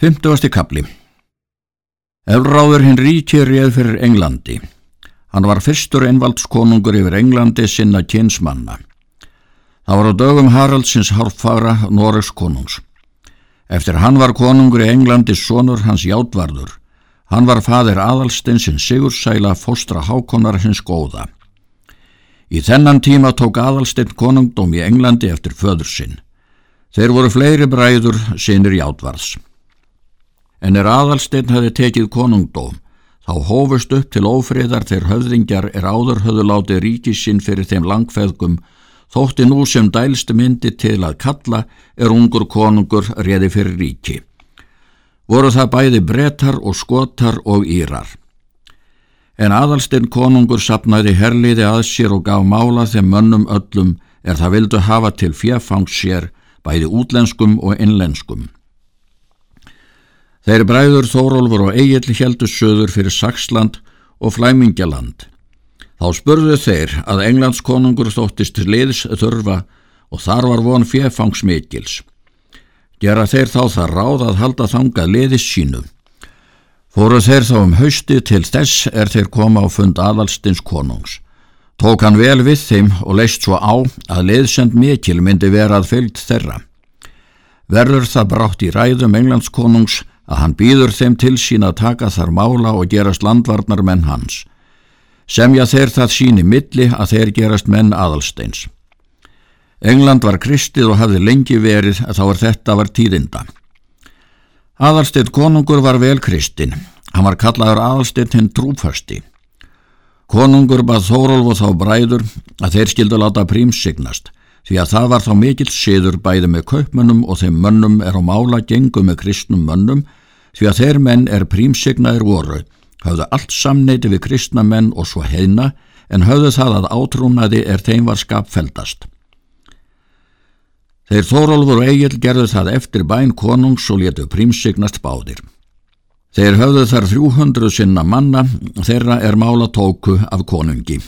Fymtuasti kapli Efráður hinn ríki réð fyrir Englandi. Hann var fyrstur einvaldskonungur yfir Englandi sinna kynsmanna. Það var á dögum Haraldsins hálffara Noregs konungs. Eftir hann var konungur í Englandi sonur hans Játvarður. Hann var fadir aðalstinsinn Sigursæla fóstra hákonar hins góða. Í þennan tíma tók aðalstinn konungdóm í Englandi eftir föður sinn. Þeir voru fleiri bræður sinir Játvarðs en er aðalsteinn hafi tekið konungdóm, þá hófust upp til ófriðar þegar höfðingjar er áður höfðu látið ríkisinn fyrir þeim langfeðgum, þótti nú sem dælst myndi til að kalla er ungur konungur reði fyrir ríki. Voru það bæði brettar og skotar og írar. En aðalstinn konungur sapnaði herliði að sér og gaf mála þeim mönnum öllum er það vildu hafa til fjaffangs sér bæði útlenskum og innlenskum. Þeir bræður Þórólfur og Egil heldur söður fyrir Saxland og Flæmingjaland. Þá spurðu þeir að Englandskonungur þóttist liðs þurfa og þar var von fjefangsmikils. Gera þeir þá það ráð að halda þangað liðis sínu. Fóru þeir þá um hausti til þess er þeir koma á fund aðalstins konungs. Tók hann vel við þeim og leist svo á að liðsend mikil myndi vera að fylgt þeirra. Verður það brátt í ræðum Englandskonungs að hann býður þeim til sín að taka þar mála og gerast landvarnar menn hans. Semja þeir það síni milli að þeir gerast menn aðalsteins. England var kristið og hafði lengi verið að þá er þetta var tíðinda. Aðalsteinn konungur var vel kristin. Hann var kallaður aðalsteinn hinn trúfasti. Konungur bað Þórólf og þá bræður að þeir skildu láta prímsignast því að það var þá mikill siður bæði með kaupmönnum og þeim mönnum er á mála gengu með kristnum mönnum því að þeir menn er prímsignaðir voru, hafðu allt samneiti við kristna menn og svo heina en hafðu það að átrúnaði er þeim var skapfeldast. Þeir Þórólfur og Egil gerðu það eftir bæn konungs og letu prímsignast báðir. Þeir höfðu þar 300 sinna manna, þeirra er mála tóku af konungi.